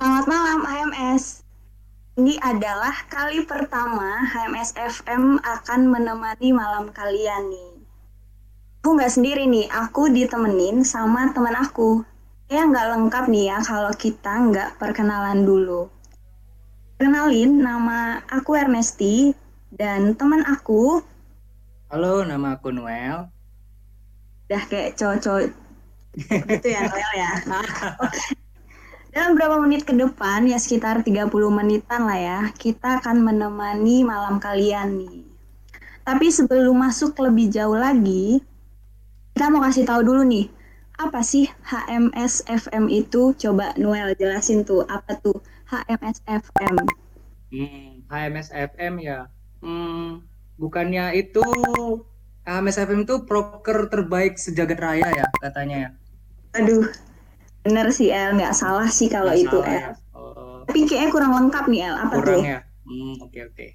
Selamat malam HMS. Ini adalah kali pertama HMS FM akan menemani malam kalian nih. Aku nggak sendiri nih, aku ditemenin sama teman aku. Ya nggak lengkap nih ya kalau kita nggak perkenalan dulu. Kenalin, nama aku Ernesti dan teman aku. Halo, nama aku Noel. Udah kayak cowok-cowok gitu ya Noel ya. Dalam beberapa menit ke depan, ya sekitar 30 menitan lah ya, kita akan menemani malam kalian nih. Tapi sebelum masuk lebih jauh lagi, kita mau kasih tahu dulu nih, apa sih HMS FM itu? Coba Noel jelasin tuh, apa tuh HMS FM? Hmm, HMS FM ya. Hmm, bukannya itu HMS FM itu broker terbaik sejagat raya ya katanya ya. Aduh, bener sih El, nggak salah sih kalau Nggak itu salah El. ya. Oh, Tapi kayaknya kurang lengkap nih El, apa kurang tuh? ya. Hmm, oke oke.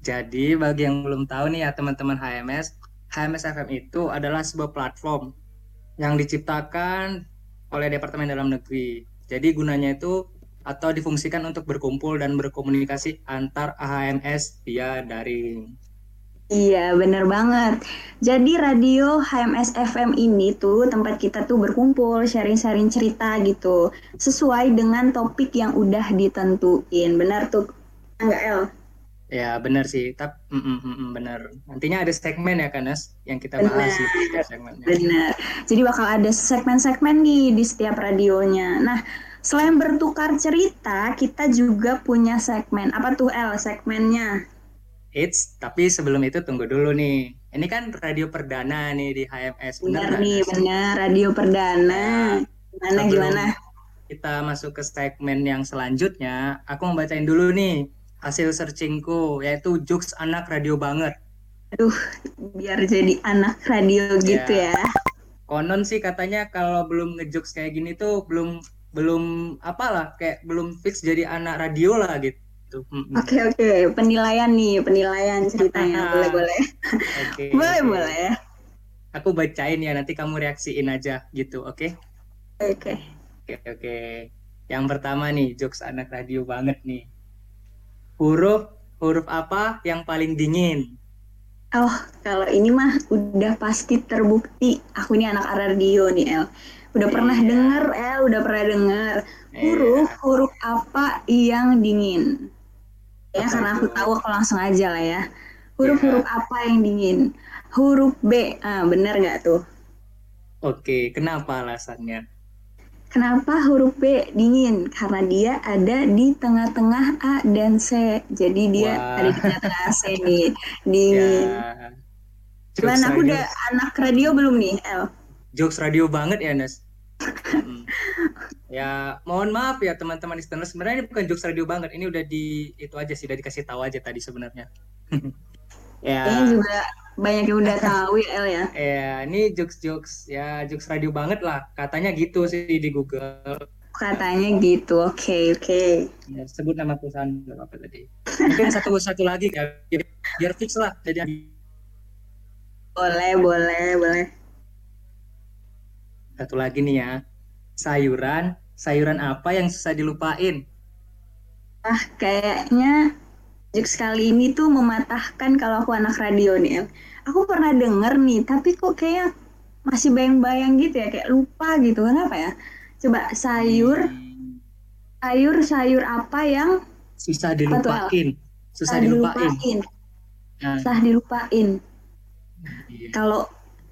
Jadi bagi yang belum tahu nih ya teman-teman HMS, HMS FM itu adalah sebuah platform yang diciptakan oleh Departemen Dalam Negeri. Jadi gunanya itu atau difungsikan untuk berkumpul dan berkomunikasi antar HMS via daring. Iya, bener banget. Jadi radio HMS FM ini tuh tempat kita tuh berkumpul, sharing-sharing cerita gitu. Sesuai dengan topik yang udah ditentuin. Benar tuh, enggak El? Ya benar sih, tapi benar. Nantinya ada segmen ya Kanas yang kita bahas Benar. gitu segmennya. Benar. Jadi bakal ada segmen-segmen nih di setiap radionya. Nah, selain bertukar cerita, kita juga punya segmen. Apa tuh El segmennya? Eits, tapi sebelum itu tunggu dulu nih. Ini kan radio perdana nih di HMS, benar Benar nih, benar. Radio perdana. Gimana, Sebelum gimana? kita masuk ke segmen yang selanjutnya, aku mau bacain dulu nih hasil searchingku, yaitu Jux Anak Radio Banget. Aduh, biar jadi anak radio gitu ya. Konon sih katanya kalau belum ngejokes kayak gini tuh belum belum apalah kayak belum fix jadi anak radio lah gitu. Mm-mm. Oke oke, penilaian nih, penilaian ceritanya boleh boleh, Oke, boleh boleh. Aku bacain ya nanti kamu reaksiin aja gitu, oke? Oke, Oke, oke. Yang pertama nih, jokes anak radio banget nih. Huruf huruf apa yang paling dingin? oh kalau ini mah udah pasti terbukti. Aku ini anak radio nih El. Udah pernah Iya. denger El, udah pernah denger. Huruf huruf apa yang dingin? Ya karena aku tahu aku langsung aja lah ya. Huruf huruf apa yang dingin? Huruf B, ah bener nggak tuh? Oke, kenapa alasannya? Kenapa huruf B dingin? Karena dia ada di tengah-tengah A dan C. Jadi dia Wah. ada di tengah-tengah C nih. Dingin. Ya. Jokes Gimana aku radio, udah anak radio belum nih, El? jokes radio banget ya, Nas. Ya, mohon maaf ya teman-teman listeners. Sebenarnya ini bukan jokes radio banget. Ini udah di itu aja sih, udah dikasih tahu aja tadi sebenarnya. ya. Kayaknya juga banyak yang udah tahu ya, El ya. Ya, ini jokes-jokes ya jokes radio banget lah. Katanya gitu sih di Google. Katanya gitu. Oke, oke. Ya, sebut nama perusahaan apa tadi. Mungkin satu satu lagi kan biar, biar fix lah. Jadi Boleh, boleh, boleh. satu lagi nih ya. Sayuran, sayuran apa yang susah dilupain? Ah, kayaknya jokes kali ini tuh mematahkan kalau aku anak radio nih, El. Aku pernah denger nih, tapi kok kayak masih bayang-bayang gitu ya, kayak lupa gitu. Kenapa ya? Coba sayur, Hmm, sayur, sayur apa yang susah dilupain. Susah susah dilupain. dilupain? Nah, Susah dilupain. iya. Kalau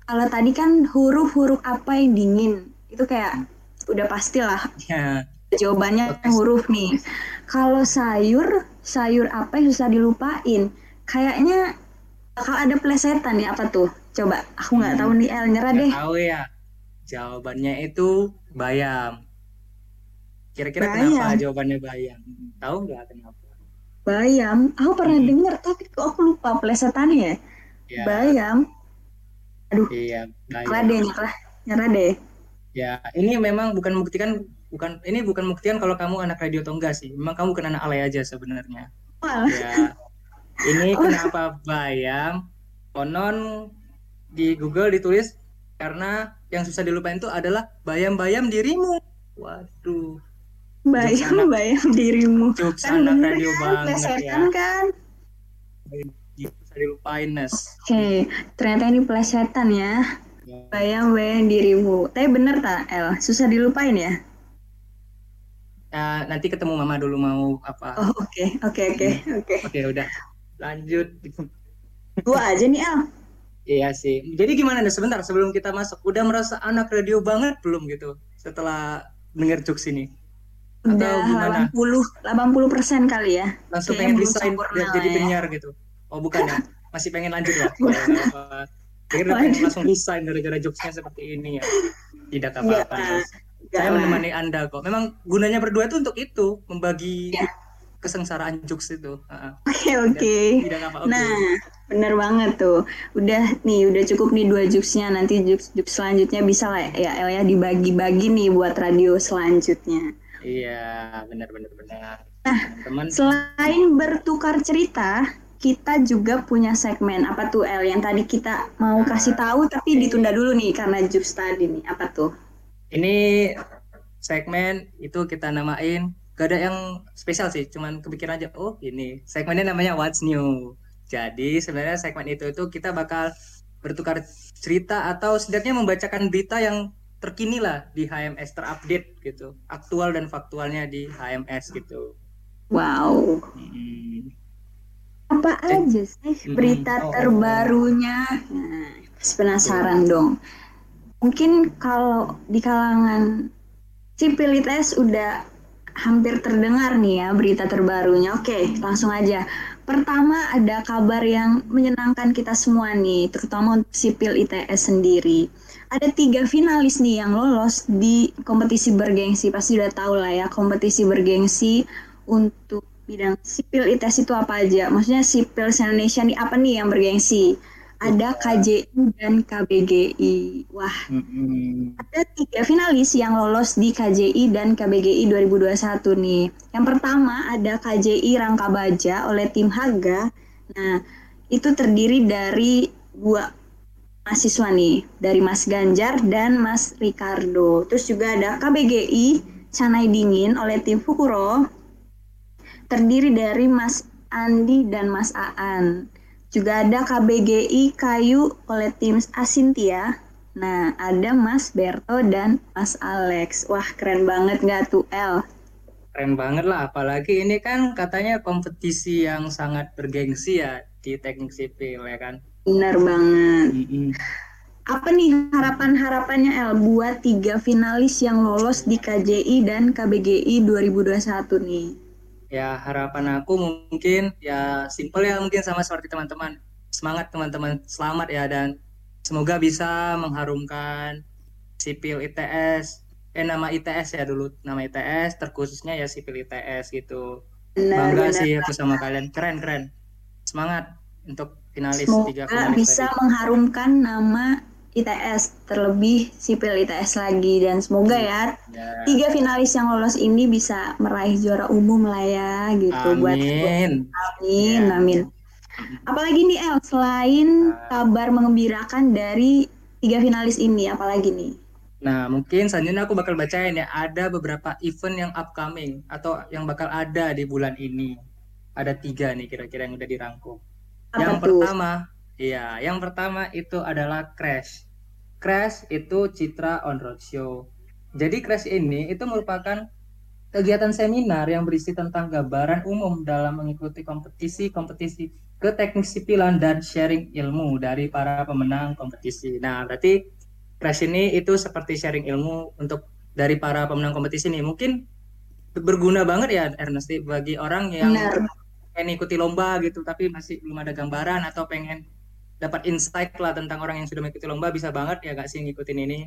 kalau tadi kan huruf-huruf apa yang dingin, itu kayak udah pastilah Ya, jawabannya Oke. huruf nih. Kalau sayur, sayur apa yang susah dilupain? Kayaknya bakal ada plesetan nih apa tuh? Coba, aku nggak Hmm. tahu nih El, nyerah nggak deh. tahu ya. Jawabannya itu bayam. Kira-kira kenapa jawabannya bayam? Tahu nggak kenapa? Bayam, aku pernah Hmm. denger tapi kok aku lupa plesetannya ya. Ya, Bayam, iya, nyerah deh, nyerah, nyerah deh. Ya, ini memang bukan membuktikan bukan ini bukan membuktikan kalau kamu anak radio atau enggak sih. Memang kamu bukan anak alay aja sebenarnya. Ya. Ini Oh. kenapa bayam? Konon di Google ditulis karena yang susah dilupain itu adalah bayam-bayam dirimu. Waduh. bayang dirimu Jokes kan anak radio kan banget ya. kan Bisa dilupain Nes. oke ternyata ini plesetan ya Ya. bayang bayang dirimu tapi bener tak El susah dilupain ya Ya, nanti ketemu mama dulu mau apa. oh oke oke oke oke Oke udah lanjut. dua aja nih El Iya sih. Jadi gimana nih sebentar sebelum kita masuk, udah merasa anak radio banget belum gitu setelah denger jokes ini? Atau udah gimana? 80 80 persen kali ya Langsung Kayaknya pengen resign jadi ya. penyiar gitu? Oh bukan ya? Masih pengen lanjut ya? Kira langsung resign gara-gara jokesnya seperti ini ya? Tidak Enggak, apa-apa. Enggak Saya lah. menemani anda kok. Memang gunanya berdua itu untuk itu, membagi Ya. kesengsaraan jokes itu. Oke oke oke. Nah, bener banget tuh. Udah nih, udah cukup nih dua jokesnya. Nanti jokes jokes selanjutnya bisa lah ya El ya dibagi-bagi nih buat radio selanjutnya. Iya, benar-benar benar. Nah, Teman-teman Selain bertukar cerita, kita juga punya segmen apa tuh El yang tadi kita mau kasih tahu tapi ditunda dulu nih karena jokes tadi nih. Apa tuh? Ini segmen itu kita namain gak ada yang spesial sih, cuman kepikiran aja. Oh ini segmennya namanya What's New. Jadi sebenarnya segmen itu itu kita bakal bertukar cerita atau setidaknya membacakan berita yang terkini lah di HMS terupdate gitu, aktual dan faktualnya di HMS gitu. Wow. Hmm. Apa aja sih berita oh. terbarunya? Nah, penasaran dong. Mungkin kalau di kalangan sipil ITS udah hampir terdengar nih ya berita terbarunya. Oke, langsung aja. Pertama ada kabar yang menyenangkan kita semua nih, terutama untuk sipil ITS sendiri. Ada tiga finalis nih yang lolos di kompetisi bergengsi. Pasti udah tahu lah ya, kompetisi bergengsi untuk bidang sipil ITS itu apa aja? Maksudnya sipil Indonesia nih apa nih yang bergengsi? Ada KJI dan KBGI. Wah, Mm-mm. ada tiga finalis yang lolos di KJI dan KBGI 2021 nih. Yang pertama ada KJI Rangka Baja oleh tim Haga. Nah, itu terdiri dari dua mahasiswa nih, dari Mas Ganjar dan Mas Ricardo. Terus juga ada KBGI Canai Dingin oleh tim Fukuro. Terdiri dari Mas Andi dan Mas Aan. Juga ada KBGI Kayu oleh tim Asintia. Nah, ada Mas Berto dan Mas Alex. Wah, keren banget nggak tuh, El? Keren banget lah, apalagi ini kan katanya kompetisi yang sangat bergengsi ya di teknik sipil ya kan. Bener banget. Apa nih harapan-harapannya, El, buat tiga finalis yang lolos di KJI dan KBGI 2021 nih? Ya harapan aku mungkin ya simple ya mungkin sama seperti teman-teman. Semangat teman-teman, selamat ya dan semoga bisa mengharumkan sipil ITS. Eh nama ITS ya dulu, nama ITS terkhususnya ya sipil ITS gitu. Benar, Bangga benar. sih aku sama kalian, keren-keren. Semangat untuk finalis tiga Semoga finalis bisa tadi. mengharumkan nama ITS, terlebih sipil ITS lagi. Dan semoga ya Ya. tiga finalis yang lolos ini bisa meraih juara umum lah ya gitu buat Amin. amin Ya. amin apalagi nih El selain kabar mengembirakan dari tiga finalis ini apalagi nih Nah, mungkin selanjutnya aku bakal bacain ya. Ada beberapa event yang upcoming atau yang bakal ada di bulan ini. Ada tiga nih kira-kira yang udah dirangkum. apa yang pertama, iya, yang pertama itu adalah Crash. Crash itu Citra on Road Show. Jadi Crash ini itu merupakan kegiatan seminar yang berisi tentang gambaran umum dalam mengikuti kompetisi-kompetisi ke teknik sipilan dan sharing ilmu dari para pemenang kompetisi. Nah, berarti Crash ini itu seperti sharing ilmu untuk dari para pemenang kompetisi nih. Mungkin berguna banget ya Ernest bagi orang yang benar pengen ikuti lomba gitu tapi masih belum ada gambaran atau pengen dapat insight lah tentang orang yang sudah mengikuti lomba bisa banget ya gak sih ngikutin ini.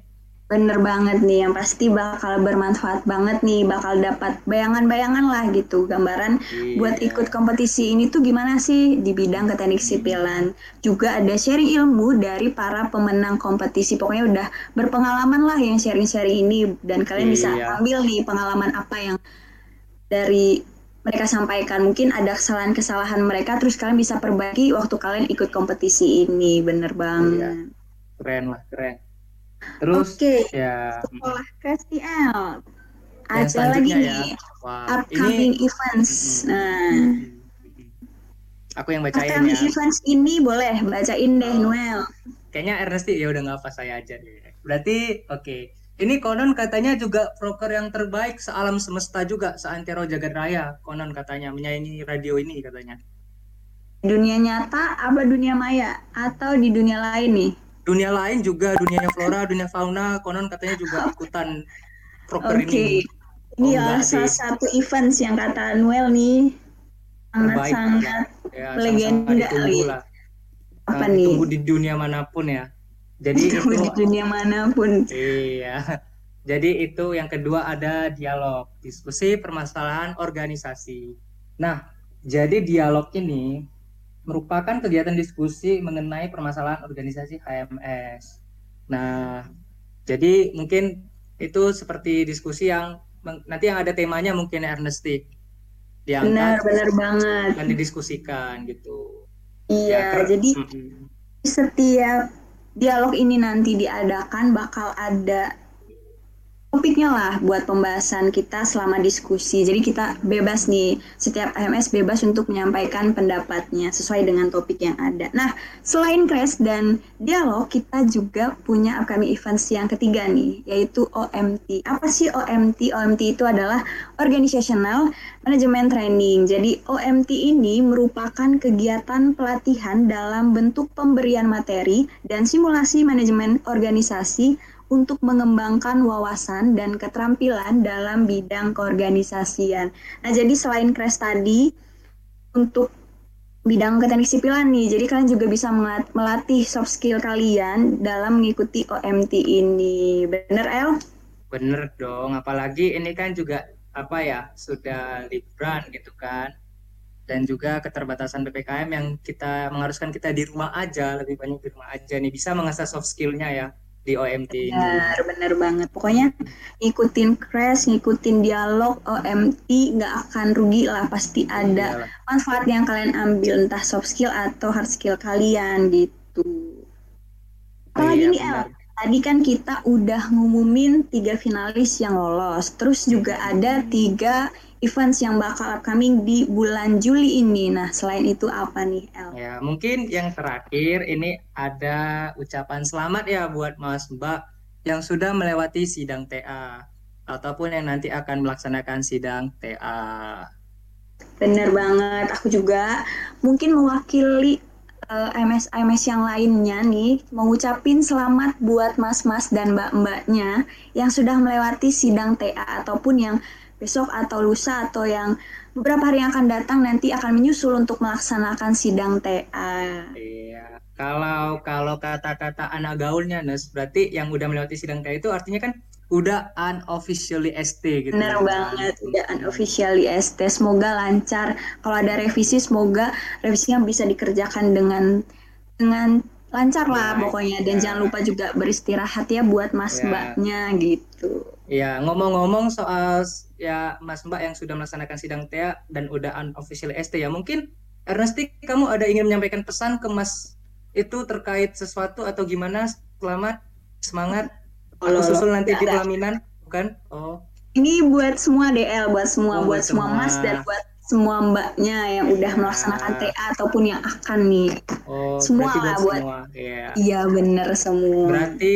Bener banget nih yang pasti bakal bermanfaat banget nih bakal dapat bayangan-bayangan lah gitu. Gambaran buat Iya. ikut kompetisi ini tuh gimana sih di bidang keteknik sipilan. Juga ada sharing ilmu dari para pemenang kompetisi. Pokoknya udah berpengalaman lah yang sharing-sharing ini. Dan kalian bisa Iya. ambil nih pengalaman apa yang dari mereka sampaikan mungkin ada kesalahan-kesalahan mereka terus kalian bisa perbaiki waktu kalian ikut kompetisi ini bener banget keren lah keren terus oke ya sekolah KSTL ada lagi ya. nih Wah, upcoming ini... events. Nah, aku yang bacain upcoming ya. events ini boleh bacain deh oh. Noel. Kayaknya Ernesti ya udah nggak apa saya aja deh. Berarti oke. Okay. Ini konon katanya juga proker yang terbaik sealam semesta juga seantero jagat raya. Konon katanya menyaingi radio ini katanya. Dunia nyata apa dunia maya atau di dunia lain nih? Dunia lain juga dunia flora, dunia fauna. Konon katanya juga ikutan proker okay. ini. Ini oh, ya salah satu event yang kata Noel nih sangat-sangat ya, legenda kali. Apa nah, nih? Tunggu di dunia mana pun ya. Jadi itu di dunia mana pun. Iya. Jadi itu yang kedua ada dialog, diskusi permasalahan organisasi. Nah, jadi dialog ini merupakan kegiatan diskusi mengenai permasalahan organisasi HMS. Nah, jadi mungkin itu seperti diskusi yang nanti yang ada temanya mungkin Ernesti diangkat benar benar banget dan didiskusikan gitu iya ya, jadi mm -hmm. setiap dialog ini nanti diadakan bakal ada topiknya lah buat pembahasan kita selama diskusi. Jadi kita bebas nih, setiap AMS bebas untuk menyampaikan pendapatnya sesuai dengan topik yang ada. Nah, selain crash dan dialog, kita juga punya upcoming events yang ketiga nih, yaitu OMT. Apa sih OMT? OMT itu adalah Organizational Management Training. Jadi OMT ini merupakan kegiatan pelatihan dalam bentuk pemberian materi dan simulasi manajemen organisasi untuk mengembangkan wawasan dan keterampilan dalam bidang keorganisasian. Nah, jadi selain crash tadi untuk bidang keteknik sipilan nih, jadi kalian juga bisa melatih soft skill kalian dalam mengikuti OMT ini. Bener, El? Bener dong, apalagi ini kan juga apa ya, sudah liburan gitu kan. Dan juga keterbatasan PPKM yang kita mengharuskan kita di rumah aja, lebih banyak di rumah aja nih, bisa mengasah soft skillnya ya di OMT benar benar banget. Pokoknya ngikutin crash ngikutin dialog OMT nggak akan rugi lah pasti ada Iyalah. manfaat yang kalian ambil entah soft skill atau hard skill kalian gitu. Apalagi iya, nih El tadi kan kita udah ngumumin tiga finalis yang lolos terus juga ada tiga events yang bakal upcoming di bulan Juli ini. Nah, selain itu apa nih, El? Ya, mungkin yang terakhir ini ada ucapan selamat ya buat Mas Mbak yang sudah melewati sidang TA ataupun yang nanti akan melaksanakan sidang TA. Bener banget, aku juga mungkin mewakili eh, MS MS yang lainnya nih mau ngucapin selamat buat mas-mas dan mbak-mbaknya yang sudah melewati sidang TA ataupun yang besok atau lusa atau yang beberapa hari yang akan datang nanti akan menyusul untuk melaksanakan sidang TA. Iya. Kalau kalau kata-kata anak gaulnya Nes, berarti yang udah melewati sidang TA itu artinya kan udah unofficially ST gitu. Benar ya. banget, udah unofficially ST. Semoga lancar. Kalau ada revisi semoga revisinya bisa dikerjakan dengan dengan lancar lah ya, pokoknya dan ya. jangan lupa juga beristirahat ya buat mas ya. mbaknya gitu. Ya, ngomong-ngomong soal ya Mas Mbak yang sudah melaksanakan sidang TA dan udah unofficial ST ya, mungkin Ernesti kamu ada ingin menyampaikan pesan ke Mas itu terkait sesuatu atau gimana? Selamat, semangat. Kalau susul nanti di pelaminan, bukan? Oh. Ini buat semua DL, buat semua, oh, buat semua Mas dan buat semua mbaknya yang udah melaksanakan TA ataupun yang akan nih. Oh, semua lah buat. Semua. Iya. Iya bener semua. Berarti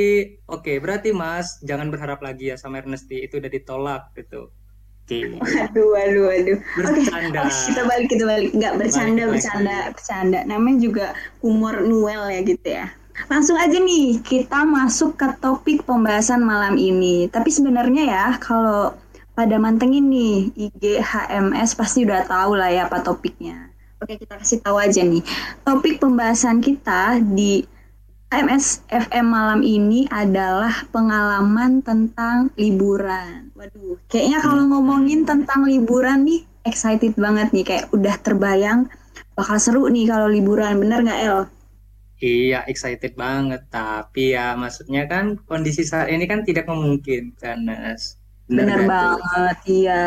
oke, okay, berarti Mas jangan berharap lagi ya sama Ernesti itu udah ditolak gitu. Oke. Okay. Aduh, aduh, aduh. Bercanda. Okay. Oh, kita balik, kita balik. Enggak bercanda, balik, bercanda, balik. bercanda. Namanya juga humor Noel ya gitu ya. Langsung aja nih kita masuk ke topik pembahasan malam ini. Tapi sebenarnya ya kalau pada mantengin nih IG HMS pasti udah tahu lah ya apa topiknya. Oke kita kasih tahu aja nih topik pembahasan kita di HMS FM malam ini adalah pengalaman tentang liburan. Waduh, kayaknya kalau ngomongin tentang liburan nih excited banget nih kayak udah terbayang bakal seru nih kalau liburan bener nggak El? Iya excited banget tapi ya maksudnya kan kondisi saat ini kan tidak memungkinkan Nas Benar banget, iya.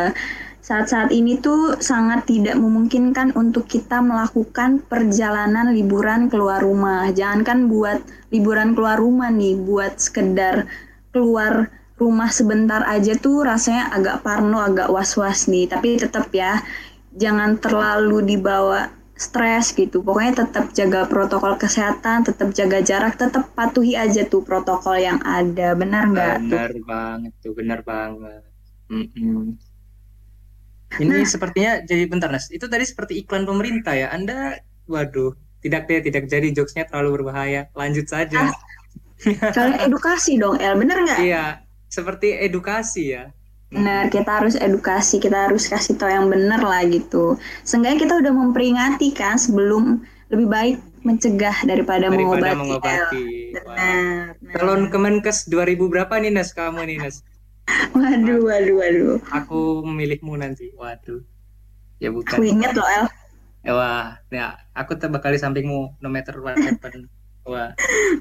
Saat-saat ini tuh sangat tidak memungkinkan untuk kita melakukan perjalanan liburan keluar rumah. Jangan kan buat liburan keluar rumah nih, buat sekedar keluar rumah sebentar aja tuh rasanya agak parno, agak was-was nih. Tapi tetap ya, jangan terlalu dibawa stres gitu. Pokoknya tetap jaga protokol kesehatan, tetap jaga jarak, tetap patuhi aja tuh protokol yang ada. Benar nggak? Benar banget tuh, benar banget. Mm -mm. Ini nah, sepertinya jadi bentar Nas. Itu tadi seperti iklan pemerintah ya. Anda, waduh, tidak deh, tidak jadi jokesnya terlalu berbahaya. Lanjut saja. Ah, edukasi dong, El. Bener nggak? Iya, seperti edukasi ya. Benar, kita harus edukasi, kita harus kasih tahu yang benar lah gitu. Seenggaknya kita udah memperingati kan sebelum lebih baik mencegah daripada, daripada mengobati. mengobati. Benar. Wow. Calon Kemenkes 2000 berapa nih Nas kamu nih Nas? Waduh, waduh, waduh. Aku memilihmu nanti. Waduh. Ya bukan. Aku inget loh El. Ya, wah, ya aku bakal di sampingmu no matter what happen. Wah.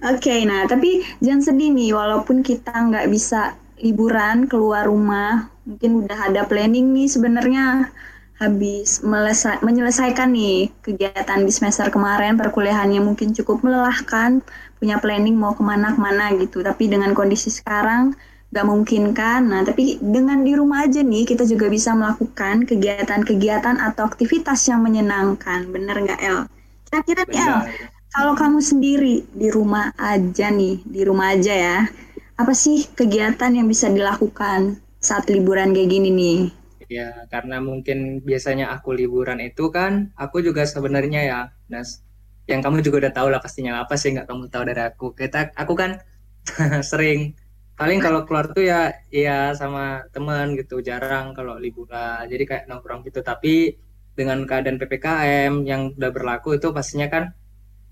Oke, okay, nah tapi jangan sedih nih, walaupun kita nggak bisa liburan keluar rumah, mungkin udah ada planning nih sebenarnya. Habis melesa- menyelesaikan nih kegiatan di semester kemarin. Perkuliahannya mungkin cukup melelahkan. Punya planning mau ke mana-kemana gitu. Tapi dengan kondisi sekarang gak mungkin kan nah tapi dengan di rumah aja nih kita juga bisa melakukan kegiatan-kegiatan atau aktivitas yang menyenangkan. Bener nggak El? Kira-kira nih El kalau kamu sendiri di rumah aja nih di rumah aja ya apa sih kegiatan yang bisa dilakukan saat liburan kayak gini nih? Ya, karena mungkin biasanya aku liburan itu kan, aku juga sebenarnya ya, Nas, yang kamu juga udah tahu lah pastinya apa sih nggak kamu tahu dari aku. Kita, aku kan sering paling kalau keluar tuh ya ya sama teman gitu jarang kalau liburan jadi kayak nongkrong gitu tapi dengan keadaan ppkm yang udah berlaku itu pastinya kan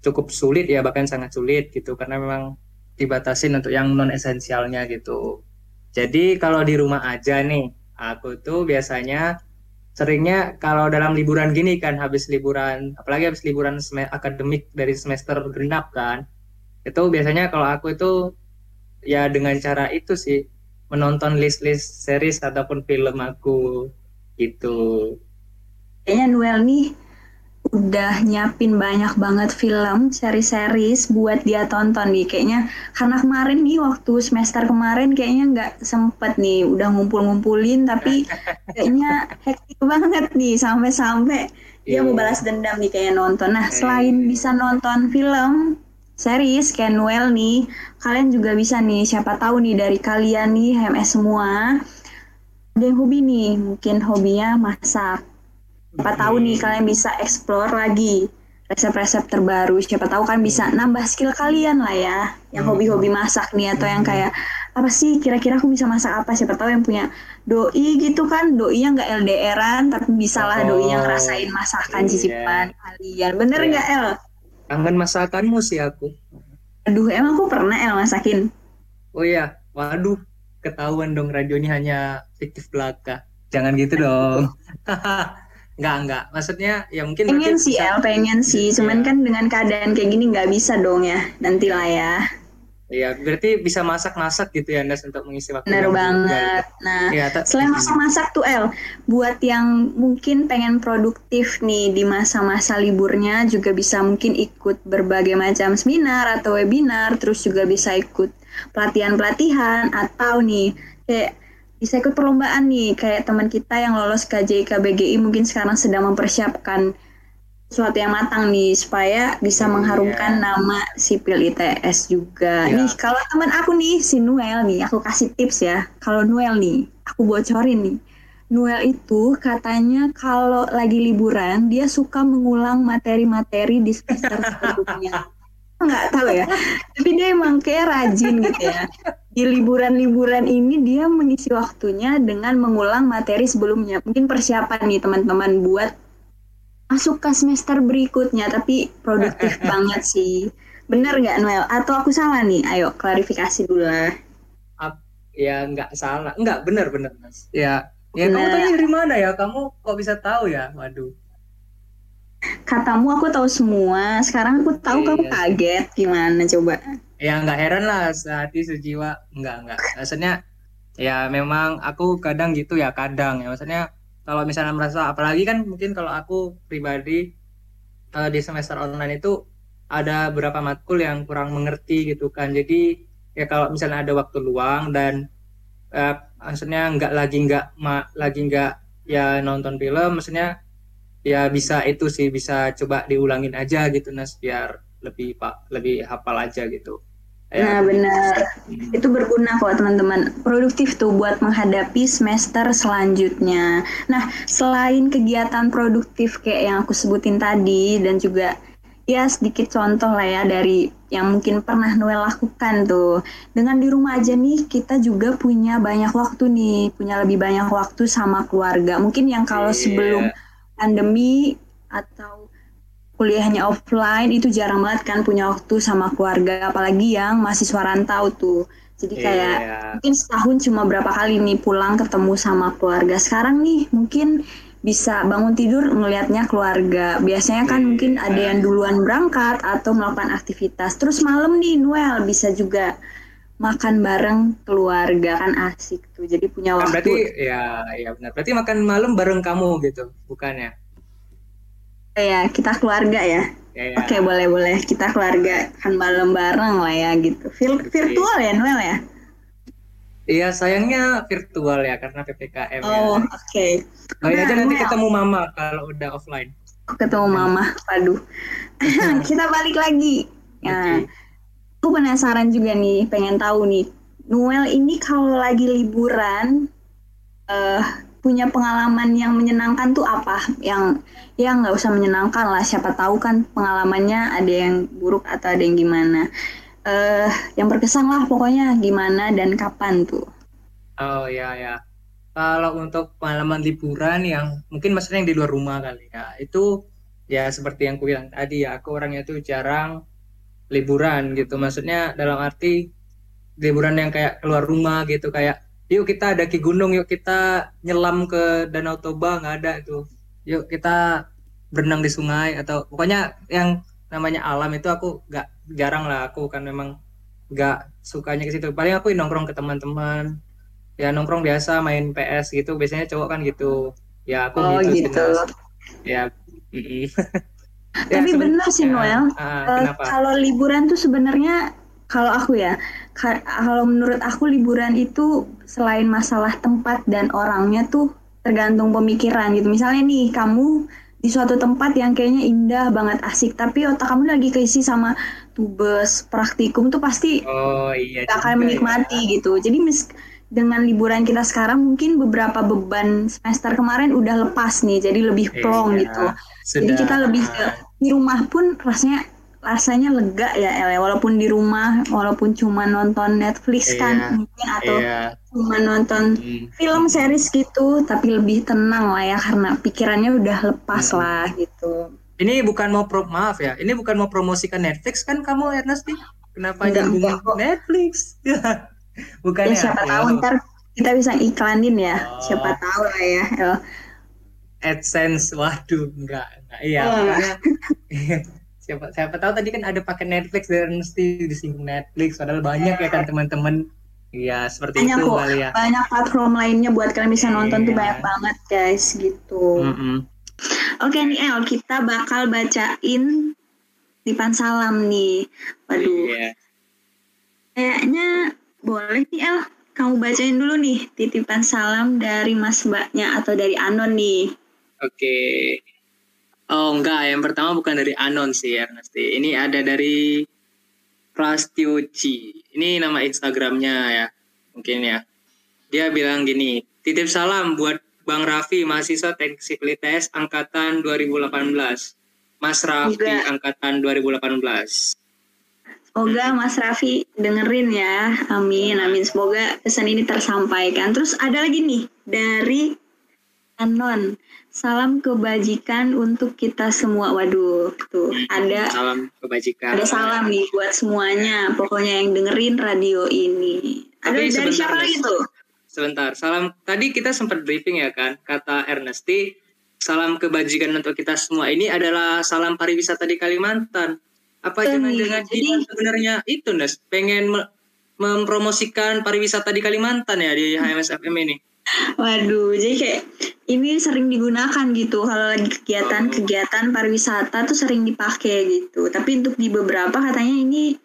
cukup sulit ya bahkan sangat sulit gitu karena memang dibatasin untuk yang non esensialnya gitu. Jadi kalau di rumah aja nih, aku tuh biasanya seringnya kalau dalam liburan gini kan habis liburan, apalagi habis liburan akademik dari semester genap kan, itu biasanya kalau aku itu ya dengan cara itu sih menonton list-list series ataupun film aku gitu. Kayaknya Noel nih udah nyiapin banyak banget film, seri-series buat dia tonton nih. Kayaknya karena kemarin nih waktu semester kemarin kayaknya nggak sempet nih udah ngumpul-ngumpulin tapi kayaknya hektik banget nih sampai-sampai dia mau iya. balas dendam nih kayak nonton. Nah, selain bisa nonton film, series kayak Noel nih, kalian juga bisa nih siapa tahu nih dari kalian nih HMS semua ada yang hobi nih, mungkin hobinya masak Siapa tahu nih kalian bisa explore lagi resep-resep terbaru. Siapa tahu kan bisa nambah skill kalian lah ya. Yang hmm. hobi-hobi masak nih atau yang kayak apa sih kira-kira aku bisa masak apa? Siapa tahu yang punya doi gitu kan, doi yang nggak LDRan tapi bisa lah oh, doi yang ngerasain masakan iya. cicipan kalian. Bener iya. nggak El? Kangen masakanmu sih aku. Aduh, emang aku pernah El masakin. Oh iya, waduh, ketahuan dong radionya hanya fiktif belaka. Jangan gitu dong. Enggak, enggak. Maksudnya ya mungkin pengen sih El, pengen sih. Cuman ya. kan dengan keadaan kayak gini nggak bisa dong ya. Nantilah ya. Iya, berarti bisa masak-masak gitu ya Nes untuk mengisi waktu. Benar banget. Juga. Nah, ya, selain masak-masak tuh El, buat yang mungkin pengen produktif nih di masa-masa liburnya juga bisa mungkin ikut berbagai macam seminar atau webinar, terus juga bisa ikut pelatihan-pelatihan atau nih kayak bisa ikut perlombaan nih kayak teman kita yang lolos KJI KBGI mungkin sekarang sedang mempersiapkan sesuatu yang matang nih supaya bisa mengharumkan yeah. nama sipil ITS juga. Yeah. Nih kalau teman aku nih si Noel nih aku kasih tips ya. Kalau Noel nih aku bocorin nih. Noel itu katanya kalau lagi liburan dia suka mengulang materi-materi di semester sebelumnya. Nggak tahu ya. Tapi dia emang kayak rajin gitu ya di liburan-liburan ini dia mengisi waktunya dengan mengulang materi sebelumnya. Mungkin persiapan nih teman-teman buat masuk ke semester berikutnya, tapi produktif banget sih. Bener nggak Noel? Atau aku salah nih? Ayo klarifikasi dulu lah. Ya nggak salah, nggak bener bener mas. Ya, ya bener. kamu tanya dari mana ya? Kamu kok bisa tahu ya? Waduh. Katamu aku tahu semua. Sekarang aku tahu iya. kamu kaget. Gimana coba? ya nggak heran lah sehati sejiwa nggak nggak maksudnya ya memang aku kadang gitu ya kadang ya maksudnya kalau misalnya merasa apalagi kan mungkin kalau aku pribadi uh, di semester online itu ada beberapa matkul yang kurang mengerti gitu kan jadi ya kalau misalnya ada waktu luang dan uh, maksudnya nggak lagi nggak lagi nggak ya nonton film maksudnya ya bisa itu sih bisa coba diulangin aja gitu Nas biar lebih pak lebih hafal aja gitu Nah benar, itu berguna kok teman-teman. Produktif tuh buat menghadapi semester selanjutnya. Nah selain kegiatan produktif kayak yang aku sebutin tadi dan juga ya sedikit contoh lah ya dari yang mungkin pernah Noel lakukan tuh. Dengan di rumah aja nih kita juga punya banyak waktu nih, punya lebih banyak waktu sama keluarga. Mungkin yang kalau yeah. sebelum pandemi atau kuliahnya offline itu jarang banget kan punya waktu sama keluarga apalagi yang mahasiswa rantau tuh jadi kayak yeah. mungkin setahun cuma berapa kali nih pulang ketemu sama keluarga sekarang nih mungkin bisa bangun tidur melihatnya keluarga biasanya kan yeah. mungkin ada yang duluan berangkat atau melakukan aktivitas terus malam nih Noel bisa juga makan bareng keluarga kan asik tuh jadi punya kan waktu berarti ya ya benar berarti makan malam bareng kamu gitu bukannya ya kita keluarga ya. ya, ya. Oke boleh boleh kita keluarga kan malam bareng lah ya gitu. Vir virtual ya Noel ya? Iya sayangnya virtual ya karena ppkm. Ya. Oh oke. Okay. Nah, aja nanti ketemu mama kalau udah offline. Ketemu mama, waduh. kita balik lagi. Ya. Okay. Aku penasaran juga nih, pengen tahu nih. Noel ini kalau lagi liburan, uh, punya pengalaman yang menyenangkan tuh apa? Yang ya nggak usah menyenangkan lah, siapa tahu kan pengalamannya ada yang buruk atau ada yang gimana. Uh, yang berkesan lah pokoknya gimana dan kapan tuh? Oh ya ya. Kalau untuk pengalaman liburan yang mungkin maksudnya yang di luar rumah kali ya, itu ya seperti yang ku bilang tadi ya, aku orangnya tuh jarang liburan gitu. Maksudnya dalam arti liburan yang kayak keluar rumah gitu kayak yuk kita daki gunung yuk kita nyelam ke danau toba. Nggak ada itu. Yuk kita berenang di sungai atau pokoknya yang namanya alam itu aku nggak jarang lah aku kan memang nggak sukanya ke situ. Paling aku nongkrong ke teman-teman. Ya nongkrong biasa main PS gitu. Biasanya cowok kan gitu. Ya aku oh, gitu, gitu. ya ya, tapi benar sih Noel uh, uh, kalau liburan tuh sebenarnya kalau aku ya kalau menurut aku liburan itu selain masalah tempat dan orangnya tuh tergantung pemikiran gitu. Misalnya nih kamu di suatu tempat yang kayaknya indah banget asik tapi otak kamu lagi keisi sama tubes praktikum tuh pasti oh, iya gak akan menikmati ya. gitu jadi mis dengan liburan kita sekarang mungkin beberapa beban semester kemarin udah lepas nih jadi lebih plong iya, gitu sudah. jadi kita lebih ke, di rumah pun rasanya rasanya lega ya El ya. walaupun di rumah walaupun cuma nonton Netflix kan iya, mungkin atau iya. cuma nonton hmm. film series gitu tapi lebih tenang lah ya karena pikirannya udah lepas hmm. lah gitu ini bukan mau pro maaf ya ini bukan mau promosikan Netflix kan kamu Ernest nih kenapa nyambung Netflix bukan ya, ya siapa ya. tahu ntar kita bisa iklanin ya oh. siapa tahu lah ya El. AdSense waduh enggak, enggak iya oh siapa siapa tahu tadi kan ada pakai Netflix dan mesti disinggung Netflix padahal banyak ya kan teman-teman Iya seperti banyak itu kok. kali ya. Banyak platform lainnya buat kalian bisa nonton tuh iya. banyak banget guys gitu. Mm -hmm. Oke nih El, kita bakal bacain tipan salam nih. Waduh. Yeah. Kayaknya boleh nih El, kamu bacain dulu nih titipan salam dari Mas Mbaknya atau dari Anon nih. Oke. Okay. Oh enggak, yang pertama bukan dari Anon sih Ernesti. Ini ada dari Prastioci. Ini nama Instagramnya ya, mungkin ya. Dia bilang gini, titip salam buat Bang Raffi, mahasiswa teknik sipil ITS angkatan 2018. Mas Raffi Semoga. angkatan 2018. Semoga Mas Raffi dengerin ya. Amin, amin. Semoga pesan ini tersampaikan. Terus ada lagi nih dari Anon. Salam kebajikan untuk kita semua. Waduh, tuh hmm, ada salam kebajikan. Ada salam nih buat semuanya. Pokoknya yang dengerin radio ini. Ada Tapi dari siapa lagi tuh? Sebentar, salam. Tadi kita sempat briefing ya kan, kata Ernesti. Salam kebajikan untuk kita semua ini adalah salam pariwisata di Kalimantan. Apa jangan-jangan dia sebenarnya itu, Nes, pengen mempromosikan pariwisata di Kalimantan ya di HMSFM ini? Waduh, jadi kayak ini sering digunakan gitu kalau lagi kegiatan-kegiatan pariwisata tuh sering dipakai gitu. Tapi untuk di beberapa katanya ini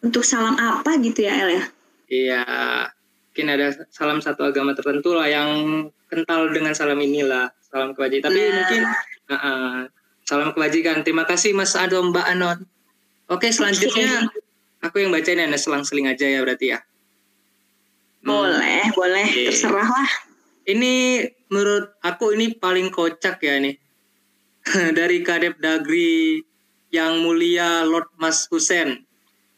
untuk salam apa gitu ya El ya? Iya. mungkin ada salam satu agama tertentu lah yang kental dengan salam inilah salam kebajikan tapi Nah. mungkin uh, uh, salam kebajikan terima kasih Mas Ado Mbak Anon oke selanjutnya aku yang bacain ya selang-seling aja ya berarti ya Hmm. Boleh, boleh, Oke. terserah lah. ini menurut aku ini paling kocak ya nih dari Kadep Dagri yang mulia Lord Mas Hussein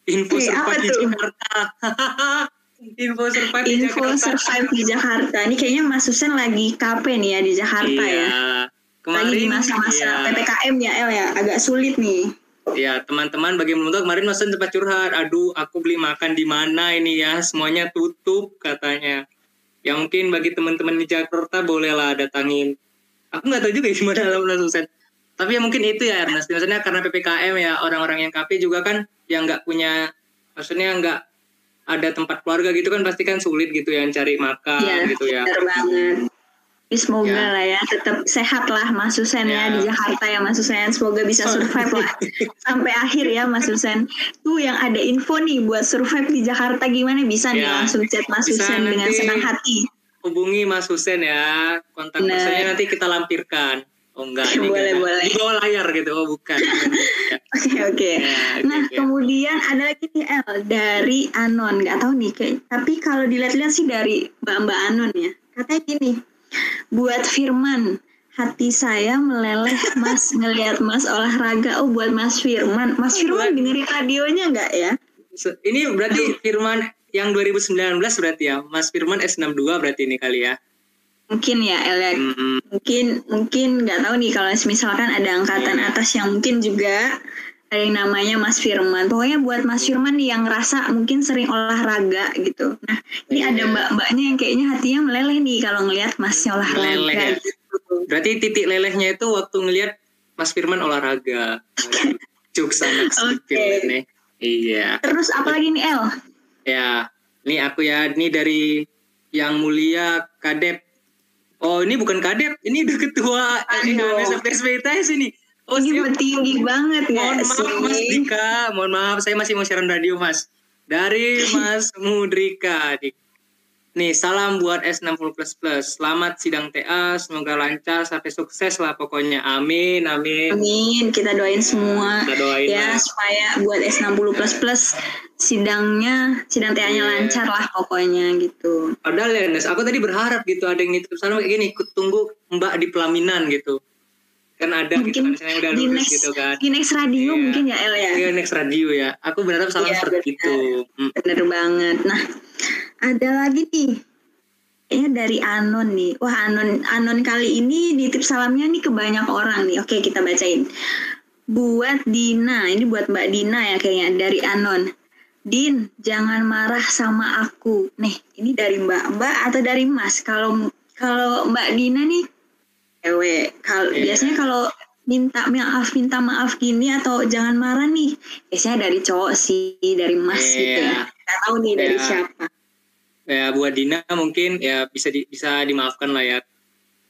info Oke, survive di? Jakarta info survive di Info Jakarta survive di Jakarta. Ini kayaknya Mas Susen lagi KP nih ya di Jakarta iya. ya. kemarin Lagi di masa-masa iya. PPKM ya El ya, agak sulit nih. Ya, teman-teman bagi yang belum tahu kemarin Mas sempat curhat, aduh aku beli makan di mana ini ya, semuanya tutup katanya. Ya mungkin bagi teman-teman di Jakarta bolehlah datangin. Aku nggak tahu juga ya gimana dalam Hussein. Tapi ya mungkin itu ya Ernest, maksudnya karena PPKM ya orang-orang yang KP juga kan yang nggak punya, maksudnya nggak ada tempat keluarga gitu kan pasti kan sulit gitu ya cari makan Iya, gitu ya. banget. Tapi semoga Ya. lah ya tetap sehat lah Mas Susen ya. Ya. di Jakarta ya Mas Susen. Semoga bisa survive lah sampai akhir ya Mas Susen. Tuh yang ada info nih buat survive di Jakarta gimana bisa nih Ya. langsung chat Mas Bisa Susen dengan senang hati. Hubungi Mas Hussein ya, kontak Benar. personnya nanti kita lampirkan. Oh enggak, ini Boleh, enggak. boleh. Di bawah layar gitu, oh bukan. Ya. Oke oke. Ya, oke, Nah oke. kemudian ada lagi nih El dari Anon nggak tahu nih kayak tapi kalau dilihat-lihat sih dari Mbak Mbak Anon ya katanya gini buat Firman hati saya meleleh Mas ngelihat Mas olahraga oh buat Mas Firman Mas Firman dengerin radionya nggak ya Ini berarti Firman yang 2019 berarti ya, Mas Firman S62 berarti ini kali ya. mungkin ya El ya Mm-mm. mungkin mungkin nggak tahu nih kalau misalkan ada angkatan Iya. atas yang mungkin juga ada yang namanya Mas Firman. Pokoknya buat Mas Firman yang ngerasa mungkin sering olahraga gitu. Nah, ini Iya. ada mbak-mbaknya yang kayaknya hatinya meleleh nih kalau ngelihat Masnya olahraga. Meleleh ya. gitu. Berarti titik lelehnya itu waktu ngelihat Mas Firman olahraga. Cuk sama Oke. Firman nih. Iya. Terus apalagi nih El? Ya, ini aku ya, ini dari yang mulia Kadep. Oh, ini bukan Kadep, ini udah ketua. IHMS FSBTS ini. Oh, ini tinggi banget Mohon ya maaf Mas sih? Dika, mohon maaf saya masih mau siaran radio Mas. Dari Mas Mudrika. Nih salam buat S60 plus plus. Selamat sidang TA, semoga lancar sampai sukses lah pokoknya. Amin, amin. Amin, kita doain semua Kita doain ya lah. supaya buat S60 plus plus sidangnya sidang TA-nya Iya. lancar lah pokoknya gitu. Padahal ya Nes, aku tadi berharap gitu ada yang nitip salam kayak gini, ikut tunggu Mbak di pelaminan gitu. Kan ada gitu Mungkin kan, misalnya udah di lulus next gitu kan. di next radio Iya. mungkin ya El ya. Iya next radio ya. Aku berharap salam Iya, seperti benar. itu. Hmm. Bener banget. Nah, ada lagi nih. Kayaknya dari Anon nih. Wah, Anon Anon kali ini nitip salamnya nih ke banyak orang nih. Oke, kita bacain. Buat Dina, ini buat Mbak Dina ya kayaknya dari Anon. Din, jangan marah sama aku. Nih, ini dari Mbak Mbak atau dari Mas? Kalau kalau Mbak Dina nih cewek. Kalau Iya. biasanya kalau minta maaf minta maaf gini atau jangan marah nih biasanya dari cowok sih dari Mas gitu Iya. ya. Nggak tahu nih dari Iya. siapa. ya buat Dina mungkin ya bisa di, bisa dimaafkan lah ya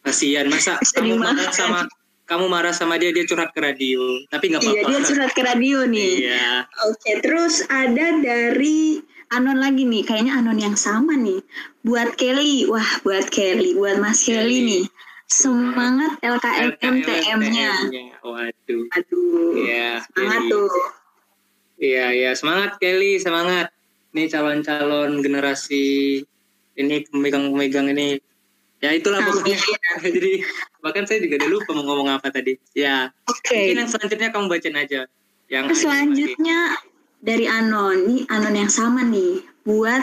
kasihan masa Bisa kamu marah dimaafkan. sama kamu marah sama dia dia curhat ke radio tapi nggak Iya, apa-apa dia curhat ke radio nih. Iya. Oke, terus ada dari Anon lagi nih, kayaknya Anon yang sama nih. Buat Kelly, wah buat Kelly, buat Mas Kelly, Kelly. nih. Semangat. LKMTM-nya. waduh Aduh, Iya, semangat Kelly. tuh. Iya, iya, semangat Kelly, semangat. Ini calon-calon generasi ini pemegang-pemegang ini. Ya itulah pokoknya. Jadi bahkan saya juga udah lupa mau ngomong apa tadi. Ya, Oke, mungkin yang selanjutnya kamu bacain aja. Yang selanjutnya dari Anon, nih Anon yang sama nih. Buat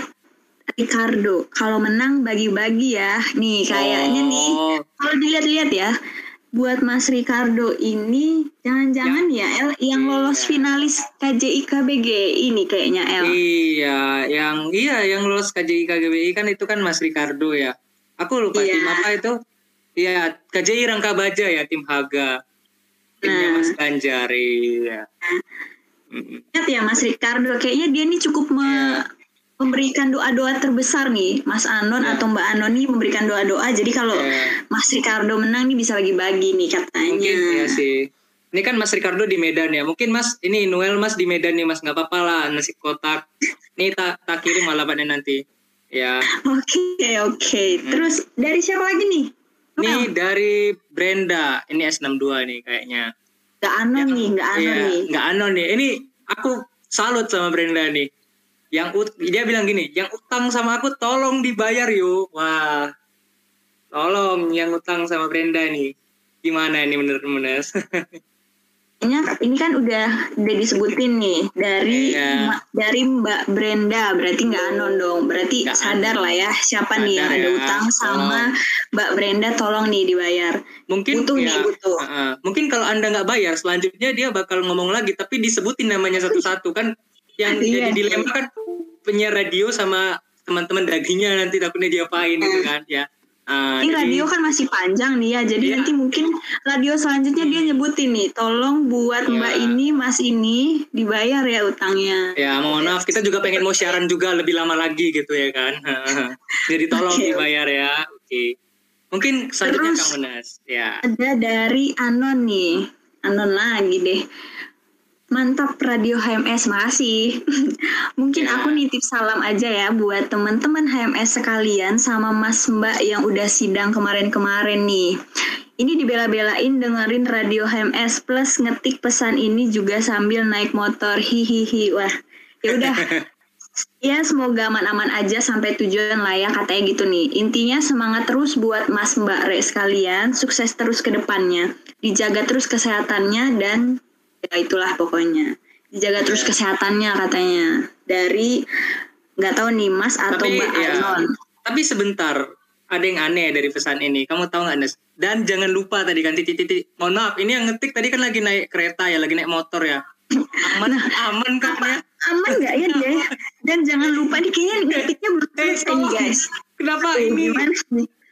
Ricardo, kalau menang bagi-bagi ya. Nih kayaknya nih Oh, kalau dilihat-lihat ya, buat Mas Ricardo ini jangan-jangan ya, El yang lolos Iya. finalis KJI KBG ini kayaknya El. Iya, yang iya yang lulus KJI KGBI kan itu kan Mas Ricardo ya. Aku lupa Iya. tim apa itu. Iya, KJI Rangka Baja ya tim Haga. Timnya Nah. Mas Ganjar iya. Ingat ya Mas Ricardo, kayaknya dia nih cukup me- Iya. Memberikan doa-doa terbesar nih, Mas Anon Iya. atau Mbak Anon nih memberikan doa-doa. Jadi kalau Iya. Mas Ricardo menang nih bisa bagi-bagi nih katanya. Mungkin ya sih. Ini kan Mas Ricardo di Medan ya. Mungkin Mas ini Noel Mas di Medan nih Mas nggak apa-apa lah nasi kotak. Nih tak tak kirim alamatnya nanti. Ya. Oke, oke. Terus dari siapa lagi nih? Nih dari Brenda. Ini S62 nih kayaknya. Gak anon Yang- nih, gak anon iya, nih. nggak anon nih. Ini aku salut sama Brenda nih. Yang ut- dia bilang gini, yang utang sama aku tolong dibayar yuk. Wah, tolong yang utang sama Brenda nih. Gimana ini menurut Munas? Kayaknya ini kan udah udah disebutin nih dari Iya. Ma- dari Mbak Brenda berarti nggak anon dong berarti Nggak sadar lah ya siapa nih yang Sadar ada ya, utang sama tolong. Mbak Brenda tolong nih dibayar mungkin butuh ya, nih butuh Heeh. mungkin kalau anda nggak bayar selanjutnya dia bakal ngomong lagi tapi disebutin namanya satu-satu kan yang Iya. jadi dilema kan penyiar radio sama teman-teman dagingnya nanti takutnya diapain gitu kan ya. Ah, ini jadi- radio kan masih panjang nih ya. Jadi Iya. nanti mungkin radio selanjutnya dia nyebutin nih tolong buat Iya. Mbak ini Mas ini dibayar ya utangnya. Ya mohon maaf kita juga pengen mau siaran juga lebih lama lagi gitu ya kan. Jadi tolong Oke. dibayar ya oke. Mungkin selanjutnya Terus- Kang Munas ya. ada dari Anon nih. Anon lagi deh Mantap Radio HMS, makasih. Mungkin Ya. aku nitip salam aja ya buat teman-teman HMS sekalian sama Mas Mbak yang udah sidang kemarin-kemarin nih. Ini dibela-belain dengerin Radio HMS plus ngetik pesan ini juga sambil naik motor. Hihihi. Wah, ya udah. Ya semoga aman-aman aja sampai tujuan lah ya katanya gitu nih. Intinya semangat terus buat Mas Mbak Re sekalian, sukses terus ke depannya. Dijaga terus kesehatannya dan ya itulah pokoknya. Dijaga terus Ya. kesehatannya katanya. Dari nggak tahu nih Mas atau Tapi, Mbak ya. Anon. tapi sebentar ada yang aneh dari pesan ini kamu tahu nggak Nes dan jangan lupa tadi kan titik-titik mohon maaf ini yang ngetik tadi kan lagi naik kereta ya lagi naik motor ya aman aman kan ya Aman nggak ya dia? Dan jangan lupa nih kayaknya ngetiknya belum Eh, selesai nih guys. kenapa Tuh, ini Gimana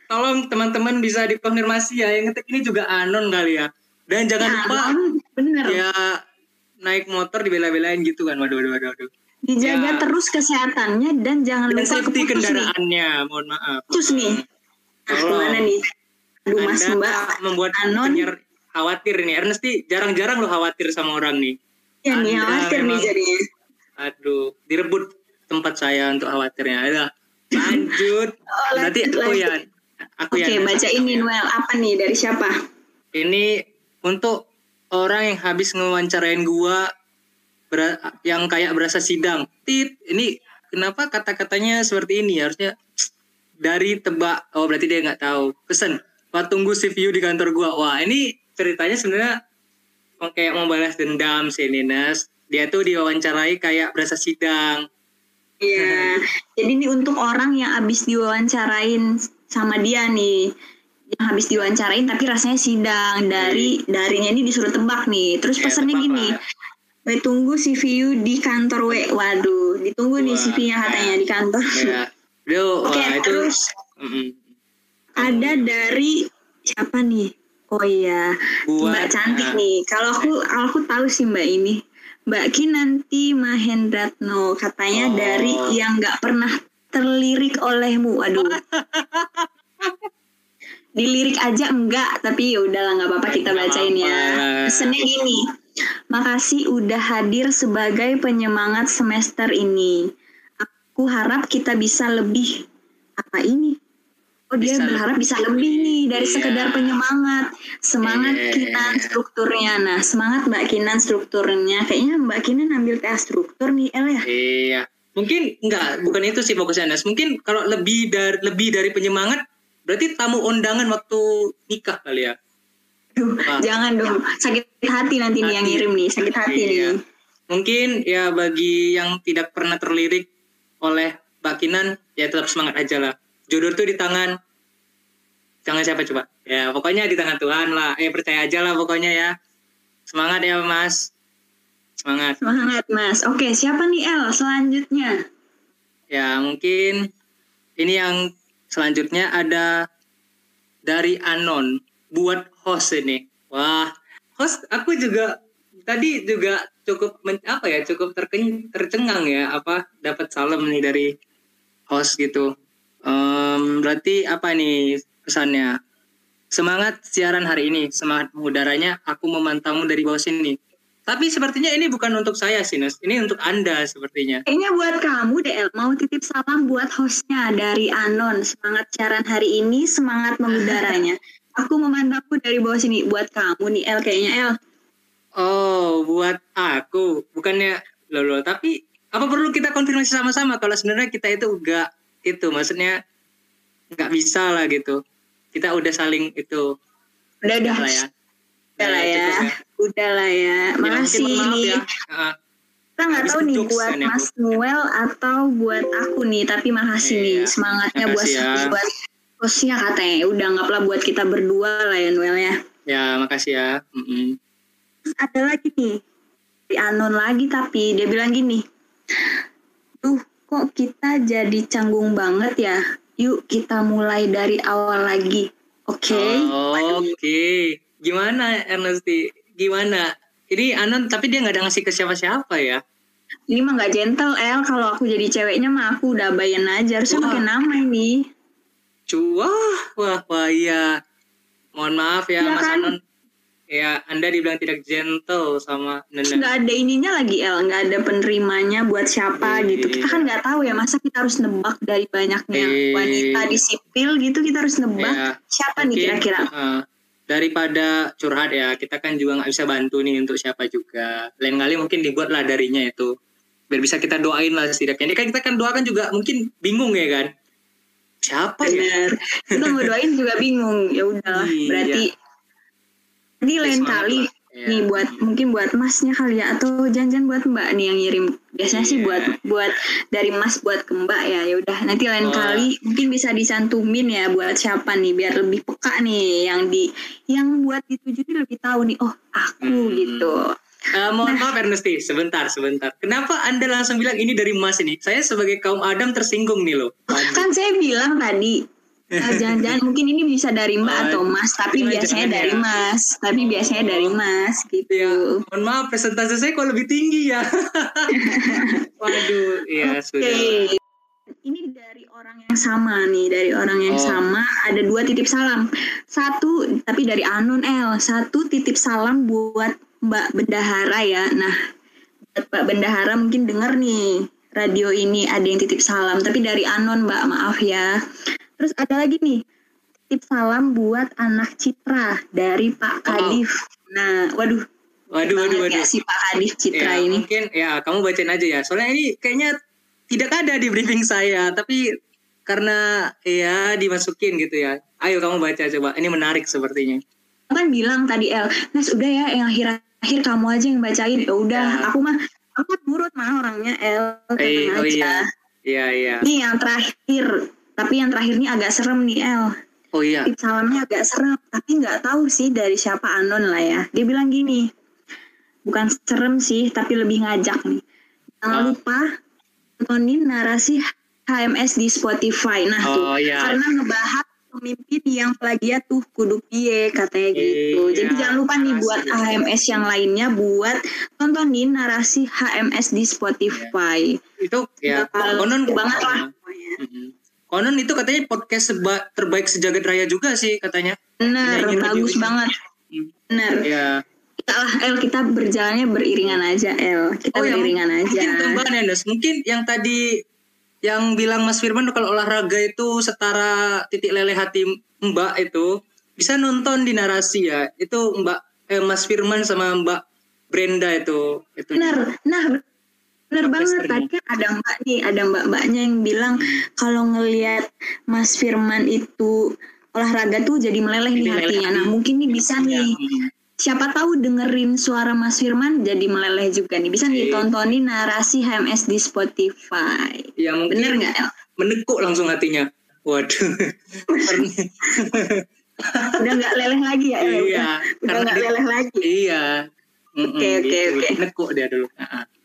tolong teman-teman bisa dikonfirmasi ya yang ngetik ini juga anon kali ya dan jangan Ya, lupa bener. ya naik motor dibela-belain gitu kan waduh waduh waduh, waduh. Dijaga Ya. terus kesehatannya dan jangan dan lupa safety keputus nih. kendaraannya mohon maaf Putus nih. Nah, gimana nih? Aduh Mas Mbak, membuat Anon. khawatir nih Ernesti jarang-jarang lo khawatir sama orang nih ya nih khawatir nih jadinya. Aduh, direbut tempat saya untuk khawatirnya. Ada. Lanjut. Oh, Nanti lanjut, aku ya. lanjut. Aku Oke, ya. baca ini Noel. Apa nih dari siapa? Ini untuk orang yang habis ngewawancarain gua yang kayak berasa sidang. Tit, ini kenapa kata-katanya seperti ini? Harusnya dari tebak. Oh, berarti dia nggak tahu. Pesen. Wah, tunggu view di kantor gua. Wah, ini ceritanya sebenarnya kayak mau balas dendam sih Ninas. Dia tuh diwawancarai kayak berasa sidang. Iya. Jadi ini untuk orang yang habis diwawancarain sama dia nih. Yang habis diwawancarain tapi rasanya sidang dari darinya ini disuruh tebak nih. Terus Ya, pesannya gini. We tunggu CV di kantor W. Waduh, ditunggu nih Wah, CV-nya katanya di kantor. Ya. Oke, itu terus Mm-mm. ada dari siapa nih? Oh iya, Buat- Mbak cantik nah. nih. Kalau aku aku tahu sih Mbak ini. Mbak Kinanti Mahendratno katanya Oh. dari yang nggak pernah terlirik olehmu. Aduh. Dilirik aja enggak, tapi ya udahlah nggak apa-apa kita bacain ya. Pesannya gini. Makasih udah hadir sebagai penyemangat semester ini. Aku harap kita bisa lebih apa ini? Oh dia Bisa berharap bisa lebih nih dari Iya. sekedar penyemangat. Semangat Iya. Kinan strukturnya. Nah semangat Mbak Kinan strukturnya. Kayaknya Mbak Kinan ambil TA struktur nih El ya. Iya. Mungkin enggak, bukan itu sih fokusnya Nas. Mungkin kalau lebih dari lebih dari penyemangat berarti tamu undangan waktu nikah kali ya. Duh, Wah. jangan dong. Sakit hati nanti nih yang Hati. ngirim nih. Sakit hati Iya. nih. Mungkin ya bagi yang tidak pernah terlirik oleh Mbak Kinan ya tetap semangat aja lah. Jodoh tuh di tangan tangan siapa coba? Ya pokoknya di tangan Tuhan lah. Eh percaya aja lah pokoknya ya. Semangat ya Mas. Semangat. Semangat Mas. Oke siapa nih El selanjutnya? Ya mungkin ini yang selanjutnya ada dari Anon buat host ini. Wah, host aku juga tadi juga cukup men- apa ya cukup terken- tercengang ya apa dapat salam nih dari host gitu. Em, berarti apa nih pesannya? Semangat siaran hari ini, semangat udaranya. Aku memantaumu dari bawah sini. Tapi sepertinya ini bukan untuk saya sih, Nus. Ini untuk Anda sepertinya. Kayaknya buat kamu El. Mau titip salam buat hostnya dari Anon. Semangat siaran hari ini, semangat mengudaranya. Aku memandangku dari bawah sini. Buat kamu nih, El. Kayaknya, El. Oh, buat aku. Bukannya, loh, loh. Tapi, apa perlu kita konfirmasi sama-sama kalau sebenarnya kita itu enggak itu. Maksudnya, nggak bisa lah gitu. Kita udah saling itu. Udah, udah. Ya. Udah lah ya. cukup Udah lah ya. Ya, Makasih maaf nih. ya. Kita nggak tahu nih buat ya, Mas Noel atau buat aku nih. Tapi makasih Iya. nih. Semangatnya buat, ya. buat hostnya katanya. Udah anggaplah buat kita berdua lah ya, Noel ya. ya, makasih ya. Mm-mm. Terus ada lagi nih. Di Anon lagi tapi dia bilang gini. Duh, kok kita jadi canggung banget ya? Yuk kita mulai dari awal lagi. Oke? Oh, Oke. Gimana Ernesti? Gimana? Ini Anon tapi dia nggak ada ngasih ke siapa-siapa ya? Ini mah gak gentle, El. Kalau aku jadi ceweknya mah aku udah bayan aja. Harusnya pakai nama ini. Cuah, wah, wah iya. Mohon maaf ya Iya Mas kan? Anon. Ya, Anda dibilang tidak gentle sama Nena. nggak ada ininya lagi, El. Nggak ada penerimanya buat siapa Iya. gitu. Kita kan nggak tahu ya. Masa kita harus nebak dari banyaknya Iya. wanita di sipil gitu. Kita harus nebak Ya, siapa nih mungkin, kira-kira. uh, daripada curhat ya, kita kan juga nggak bisa bantu nih untuk siapa juga. Lain kali mungkin dibuatlah darinya itu. Biar bisa kita doain lah setidaknya. Ini kan kita kan doakan juga mungkin bingung ya kan. Siapa ya? Kita mau doain juga bingung. Ya udahlah. Iya. Berarti ini lain kali Ya. nih buat mungkin buat masnya kali ya atau janjian buat mbak nih yang ngirim biasanya sih Iya. buat buat dari mas buat ke mbak ya ya udah nanti lain Oh. kali mungkin bisa disantumin ya buat siapa nih biar lebih peka nih yang di yang buat dituju nih lebih tahu nih oh aku Hmm. gitu Eh, mohon maaf Ernesti, sebentar, sebentar. Kenapa Anda langsung bilang ini dari Mas ini? Saya sebagai kaum Adam tersinggung nih loh. Kan saya bilang tadi jangan-jangan mungkin ini bisa dari mbak Oh, atau mas tapi biasanya dari ya. mas tapi biasanya Oh. dari mas gitu Ya, mohon maaf presentasi saya kok lebih tinggi ya. Waduh, ya Oke. sudah. Ini dari orang yang sama nih, dari orang yang Oh. sama ada dua titip salam. Satu tapi dari Anon L, satu titip salam buat Mbak Bendahara ya. Nah, Mbak Bendahara mungkin denger nih radio ini ada yang titip salam, tapi dari Anon Mbak maaf ya. Terus ada lagi nih titip salam buat anak Citra dari Pak Kadif. Nah, waduh, Waduh, waduh, ya waduh. si Pak Kadif Citra Ya, ini. mungkin ya kamu bacain aja ya. Soalnya ini kayaknya tidak ada di briefing saya, tapi karena ya dimasukin gitu ya. Ayo kamu baca coba. Ini menarik sepertinya. Kan bilang tadi El, Nes udah ya yang akhir-akhir kamu aja yang bacain. Ya udah, Ya. aku mah aku nurut mah orangnya El. Eh, oh aja. iya. Iya, iya. Ini yang terakhir, tapi yang terakhir ini agak serem nih El. Oh iya. Salamnya agak serem, tapi nggak tahu sih dari siapa Anon lah ya. Dia bilang gini, bukan serem sih, tapi lebih ngajak nih. Jangan Ah. lupa tontonin narasi HMS di Spotify. Nah tuh, Oh iya. karena ngebahas pemimpin yang plagiat tuh kudu piye katanya gitu. Iya, Jadi jangan lupa nih buat. HMS yang lainnya buat tontonin narasi HMS di Spotify. Itu ya konon banget lah. Mm-mm. Konon itu katanya podcast seba- terbaik sejagat raya juga sih katanya. Penyanyi bagus banget. Hmm. Bener. Ya. Kita lah El, kita berjalannya beriringan aja El. Kita Oh, beriringan aja. Mungkin tambahan ya, Nes. Mungkin yang tadi yang bilang Mas Firman kalau olahraga itu setara titik leleh hati Mbak itu bisa nonton di narasi ya. Itu Mbak eh, Mas Firman sama Mbak Brenda itu itu. Bener, nah bener banget tadi kan ada mbak nih, ada mbak-mbaknya yang bilang kalau ngelihat Mas Firman itu olahraga tuh jadi meleleh nih Jadi meleleh hatinya. Nah mungkin nih bisa Ya, nih, mm. siapa tahu dengerin suara Mas Firman jadi meleleh juga nih. Bisa nih Iya. tontonin narasi HMS di Spotify. Ya mungkin Bener nggak El? menekuk langsung hatinya. Waduh. Udah nggak leleh lagi ya iya, Udah, nggak leleh lagi. iya. Oke, oke, gitu. oke. Nekuk dia dulu.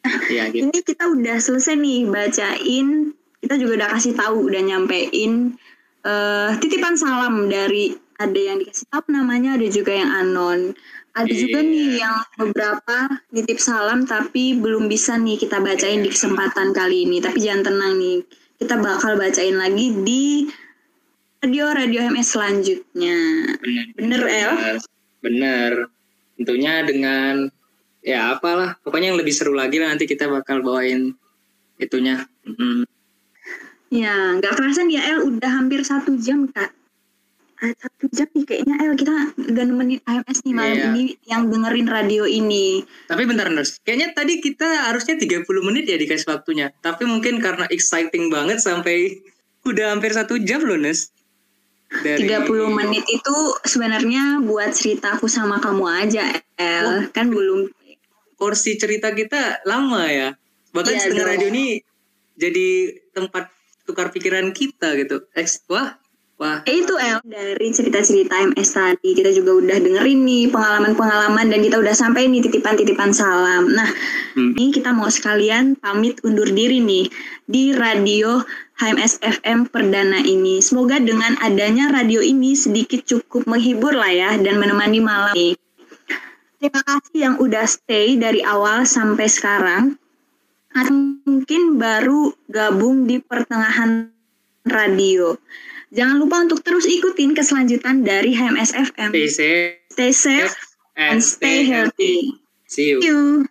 Iya gitu. Ini kita udah selesai nih bacain. Kita juga udah kasih tahu, udah nyampein eh, titipan salam dari ada yang dikasih tahu namanya, ada juga yang anon. Ada juga Iya. nih yang beberapa nitip salam tapi belum bisa nih kita bacain di kesempatan kali ini. Tapi jangan tenang nih, kita bakal bacain lagi di radio radio MS selanjutnya. Bener. Bener El? Bener. Tentunya dengan ya apalah pokoknya yang lebih seru lagi lah nanti kita bakal bawain itunya mm. Ya, nggak kerasa nih ya El, udah hampir satu jam kak. Ah, Satu jam nih kayaknya El, kita udah nemenin AMS nih malam Iya. ini yang dengerin radio ini. tapi bentar Nurs kayaknya tadi kita harusnya 30 menit ya dikasih waktunya tapi mungkin karena exciting banget sampai udah hampir satu jam loh Nurs Dari 30 menit itu sebenarnya buat ceritaku sama kamu aja El. Kan belum porsi cerita kita lama ya bahkan Iya setengah dong. radio ini jadi tempat tukar pikiran kita gitu Ex- wah wah Eh, itu El dari cerita-cerita MS tadi kita juga udah dengerin nih pengalaman-pengalaman dan kita udah sampai nih titipan-titipan salam. Nah, Hmm. ini kita mau sekalian pamit undur diri nih di radio HMS FM perdana ini. Semoga dengan adanya radio ini sedikit cukup menghibur lah ya dan menemani malam nih. Terima kasih yang udah stay dari awal sampai sekarang. Atau mungkin baru gabung di pertengahan radio. Jangan lupa untuk terus ikutin keselanjutan dari HMS FM. stay safe Stay safe and and stay healthy. see you See you.